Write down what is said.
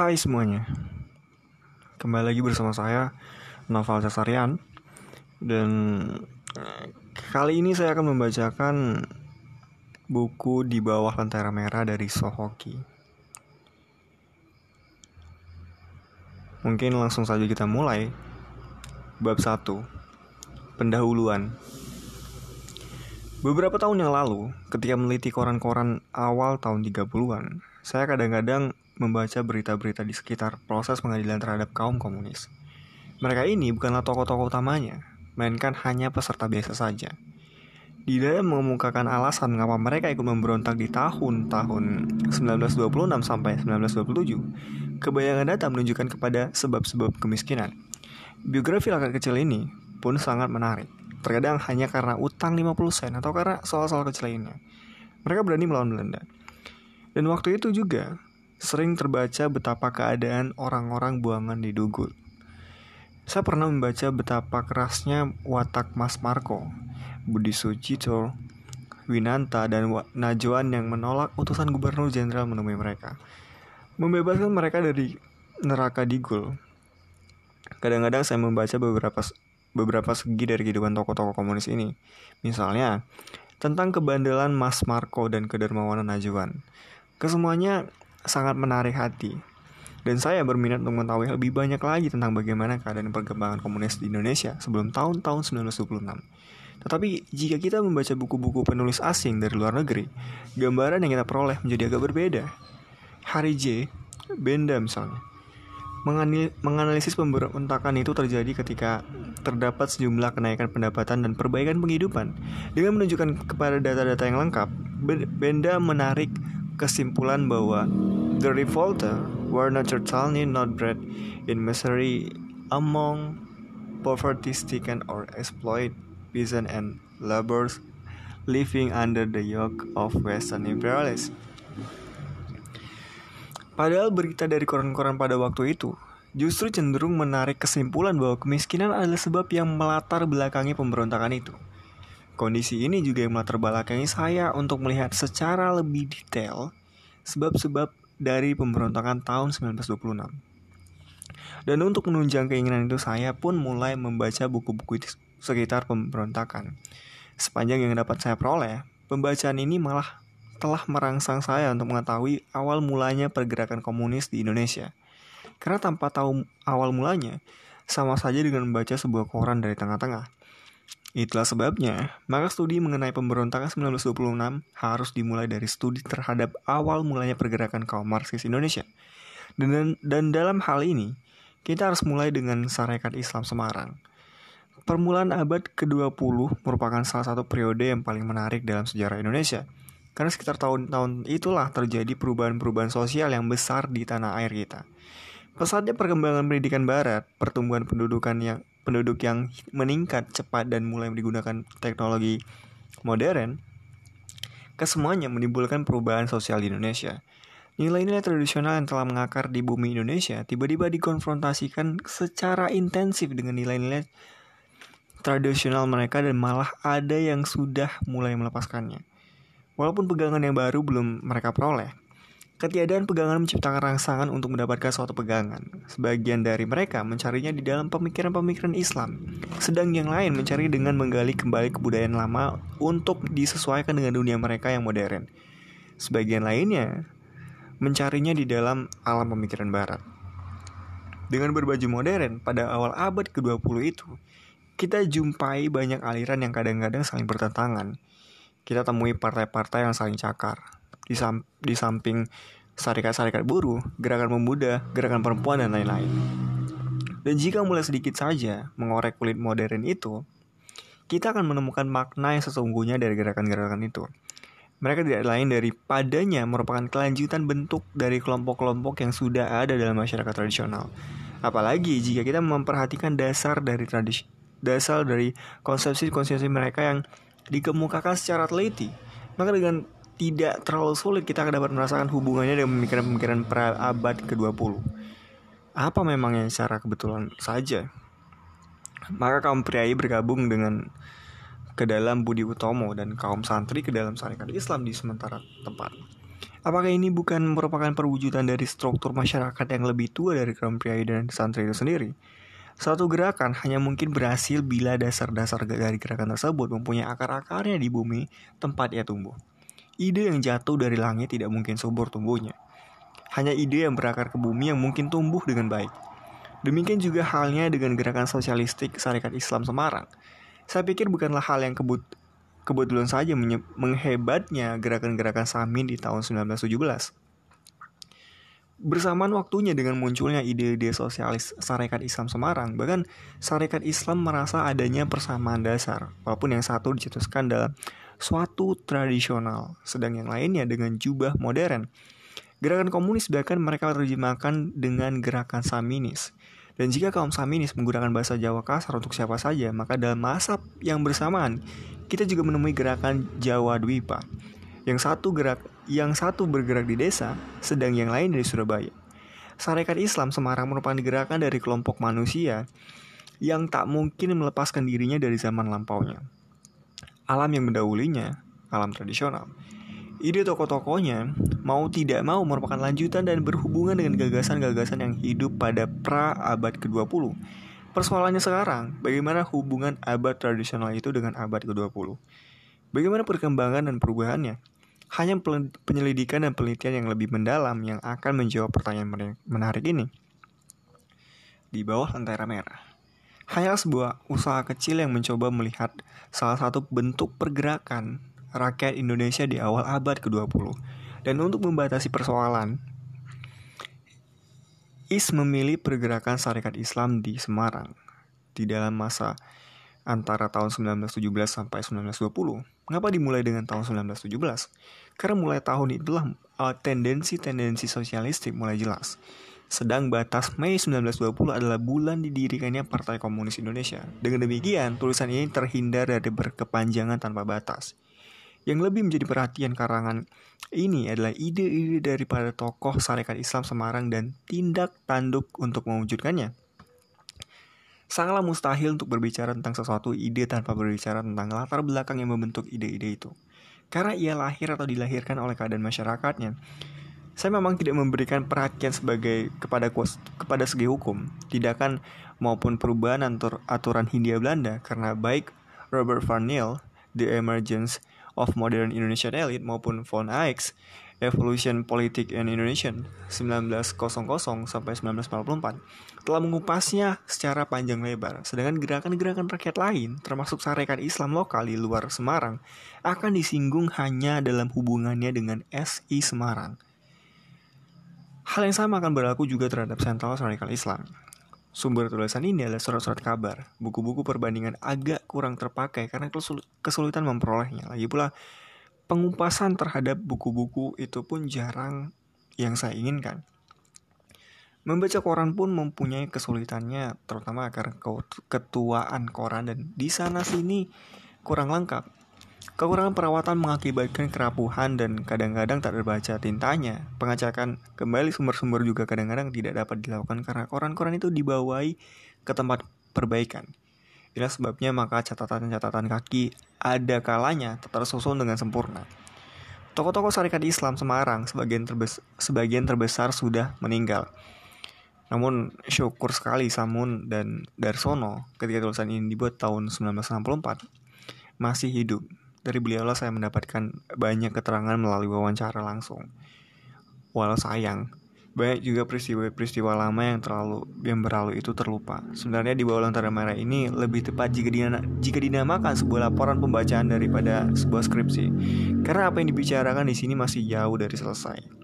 Hai semuanya. Kembali lagi bersama saya Noval Cesarian. Dan eh, Kali ini saya akan membacakan Buku di bawah lentera merah dari Sohoki. Mungkin langsung saja kita mulai. Bab 1 Pendahuluan. Beberapa tahun yang lalu, ketika meneliti koran-koran awal tahun 30-an, saya kadang-kadang membaca berita-berita di sekitar proses pengadilan terhadap kaum komunis. Mereka ini bukanlah tokoh-tokoh utamanya, melainkan hanya peserta biasa saja. Di dalam mengemukakan alasan mengapa mereka ikut memberontak di tahun-tahun 1926 sampai 1927, kebayangan data menunjukkan kepada sebab-sebab kemiskinan. Biografi laki kecil ini pun sangat menarik. Terkadang hanya karena utang 50 sen atau karena soal-soal kecil lainnya. Mereka berani melawan Belanda. Dan waktu itu juga, sering terbaca betapa keadaan orang-orang buangan di Dugul. Saya pernah membaca betapa kerasnya watak Mas Marco, Budi Sucito, Winanta, dan Najwan yang menolak utusan gubernur jenderal menemui mereka. Membebaskan mereka dari neraka Digul. Kadang-kadang saya membaca beberapa beberapa segi dari kehidupan tokoh-tokoh komunis ini. Misalnya, tentang kebandelan Mas Marco dan kedermawanan Najwan. Kesemuanya sangat menarik hati. Dan saya berminat untuk mengetahui lebih banyak lagi tentang bagaimana keadaan perkembangan komunis di Indonesia sebelum tahun-tahun 1926. Tetapi jika kita membaca buku-buku penulis asing dari luar negeri, gambaran yang kita peroleh menjadi agak berbeda. Hari J, Benda misalnya, menganalisis pemberontakan itu terjadi ketika terdapat sejumlah kenaikan pendapatan dan perbaikan penghidupan. Dengan menunjukkan kepada data-data yang lengkap, Benda menarik kesimpulan bahwa the revolter were not totally not bred in misery among poverty-stricken or exploit peasant and laborers living under the yoke of Western imperialists. Padahal berita dari koran-koran pada waktu itu justru cenderung menarik kesimpulan bahwa kemiskinan adalah sebab yang melatar belakangi pemberontakan itu. Kondisi ini juga yang melatar belakangi saya untuk melihat secara lebih detail sebab-sebab dari pemberontakan tahun 1926. Dan untuk menunjang keinginan itu saya pun mulai membaca buku-buku sekitar pemberontakan. Sepanjang yang dapat saya peroleh, pembacaan ini malah telah merangsang saya untuk mengetahui awal mulanya pergerakan komunis di Indonesia. Karena tanpa tahu awal mulanya, sama saja dengan membaca sebuah koran dari tengah-tengah. Itulah sebabnya, maka studi mengenai pemberontakan 1926 harus dimulai dari studi terhadap awal mulanya pergerakan kaum Marxis Indonesia. Dan, dan dalam hal ini, kita harus mulai dengan Sarekat Islam Semarang. Permulaan abad ke-20 merupakan salah satu periode yang paling menarik dalam sejarah Indonesia. Karena sekitar tahun-tahun itulah terjadi perubahan-perubahan sosial yang besar di tanah air kita. Pesatnya perkembangan pendidikan barat, pertumbuhan pendudukan yang penduduk yang meningkat cepat dan mulai digunakan teknologi modern, kesemuanya menimbulkan perubahan sosial di Indonesia. Nilai-nilai tradisional yang telah mengakar di bumi Indonesia tiba-tiba dikonfrontasikan secara intensif dengan nilai-nilai tradisional mereka dan malah ada yang sudah mulai melepaskannya. Walaupun pegangan yang baru belum mereka peroleh, Ketiadaan pegangan menciptakan rangsangan untuk mendapatkan suatu pegangan. Sebagian dari mereka mencarinya di dalam pemikiran-pemikiran Islam, sedang yang lain mencari dengan menggali kembali kebudayaan lama untuk disesuaikan dengan dunia mereka yang modern. Sebagian lainnya mencarinya di dalam alam pemikiran barat. Dengan berbaju modern pada awal abad ke-20 itu, kita jumpai banyak aliran yang kadang-kadang saling bertentangan. Kita temui partai-partai yang saling cakar, di, sam di samping syarikat-syarikat buruh, gerakan pemuda, gerakan perempuan, dan lain-lain. Dan jika mulai sedikit saja mengorek kulit modern itu, kita akan menemukan makna yang sesungguhnya dari gerakan-gerakan itu. Mereka tidak lain daripadanya merupakan kelanjutan bentuk dari kelompok-kelompok yang sudah ada dalam masyarakat tradisional. Apalagi jika kita memperhatikan dasar dari tradisi, dasar dari konsepsi-konsepsi mereka yang dikemukakan secara teliti, maka dengan tidak terlalu sulit kita akan dapat merasakan hubungannya dengan pemikiran-pemikiran pra abad ke-20. Apa memangnya secara kebetulan saja? Maka kaum priai bergabung dengan ke dalam Budi Utomo dan kaum santri ke dalam syarikat Islam di sementara tempat. Apakah ini bukan merupakan perwujudan dari struktur masyarakat yang lebih tua dari kaum priai dan santri itu sendiri? Suatu gerakan hanya mungkin berhasil bila dasar-dasar dari gerakan tersebut mempunyai akar-akarnya di bumi tempat ia tumbuh. Ide yang jatuh dari langit tidak mungkin subur tumbuhnya. Hanya ide yang berakar ke bumi yang mungkin tumbuh dengan baik. Demikian juga halnya dengan gerakan sosialistik Syarikat Islam Semarang. Saya pikir bukanlah hal yang kebut kebetulan saja menghebatnya gerakan-gerakan Samin di tahun 1917. Bersamaan waktunya dengan munculnya ide-ide sosialis Sarekat Islam Semarang, bahkan Sarekat Islam merasa adanya persamaan dasar, walaupun yang satu dicetuskan dalam suatu tradisional, sedang yang lainnya dengan jubah modern. Gerakan komunis bahkan mereka terjemahkan dengan gerakan Saminis. Dan jika kaum Saminis menggunakan bahasa Jawa kasar untuk siapa saja, maka dalam masa yang bersamaan kita juga menemui gerakan Jawa Dwipa. Yang satu gerak, yang satu bergerak di desa, sedang yang lain dari Surabaya. Sarekat Islam Semarang merupakan gerakan dari kelompok manusia yang tak mungkin melepaskan dirinya dari zaman lampaunya. Alam yang mendahulinya, alam tradisional. Ide tokoh-tokohnya mau tidak mau merupakan lanjutan dan berhubungan dengan gagasan-gagasan yang hidup pada pra abad ke-20 Persoalannya sekarang, bagaimana hubungan abad tradisional itu dengan abad ke-20? Bagaimana perkembangan dan perubahannya? Hanya penyelidikan dan penelitian yang lebih mendalam yang akan menjawab pertanyaan menarik ini. Di bawah lentera merah. Hanya sebuah usaha kecil yang mencoba melihat salah satu bentuk pergerakan rakyat Indonesia di awal abad ke-20. Dan untuk membatasi persoalan, Is memilih pergerakan Syarikat Islam di Semarang di dalam masa antara tahun 1917 sampai 1920. Mengapa dimulai dengan tahun 1917? Karena mulai tahun itulah uh, tendensi-tendensi sosialistik mulai jelas. Sedang batas Mei 1920 adalah bulan didirikannya Partai Komunis Indonesia. Dengan demikian, tulisan ini terhindar dari berkepanjangan tanpa batas. Yang lebih menjadi perhatian karangan ini adalah ide-ide daripada tokoh Sarekat Islam Semarang dan tindak tanduk untuk mewujudkannya. Sangatlah mustahil untuk berbicara tentang sesuatu ide tanpa berbicara tentang latar belakang yang membentuk ide-ide itu. Karena ia lahir atau dilahirkan oleh keadaan masyarakatnya. Saya memang tidak memberikan perhatian sebagai kepada kepada segi hukum, tindakan maupun perubahan aturan Hindia Belanda karena baik Robert Farnell, The Emergence of Modern Indonesian Elite maupun von Eyck's Evolution Politik in Indonesia 1900 sampai 1944 telah mengupasnya secara panjang lebar. Sedangkan gerakan-gerakan rakyat lain, termasuk sarekat Islam lokal di luar Semarang, akan disinggung hanya dalam hubungannya dengan SI Semarang. Hal yang sama akan berlaku juga terhadap sentral radikal Islam. Sumber tulisan ini adalah surat-surat kabar. Buku-buku perbandingan agak kurang terpakai karena kesulitan memperolehnya. Lagi pula, pengupasan terhadap buku-buku itu pun jarang yang saya inginkan. Membaca koran pun mempunyai kesulitannya, terutama karena ketuaan koran dan di sana sini kurang lengkap. Kekurangan perawatan mengakibatkan kerapuhan dan kadang-kadang tak terbaca tintanya. Pengacakan kembali sumber-sumber juga kadang-kadang tidak dapat dilakukan karena koran-koran itu dibawahi ke tempat perbaikan. Inilah sebabnya maka catatan-catatan kaki ada kalanya tersusun dengan sempurna. Tokoh-tokoh syarikat Islam Semarang sebagian, terbes sebagian terbesar sudah meninggal. Namun syukur sekali Samun dan Darsono ketika tulisan ini dibuat tahun 1964 masih hidup dari beliaulah saya mendapatkan banyak keterangan melalui wawancara langsung. Walau sayang, banyak juga peristiwa-peristiwa lama yang terlalu yang berlalu itu terlupa. Sebenarnya di bawah lentera merah ini lebih tepat jika, dinama, jika dinamakan sebuah laporan pembacaan daripada sebuah skripsi. Karena apa yang dibicarakan di sini masih jauh dari selesai.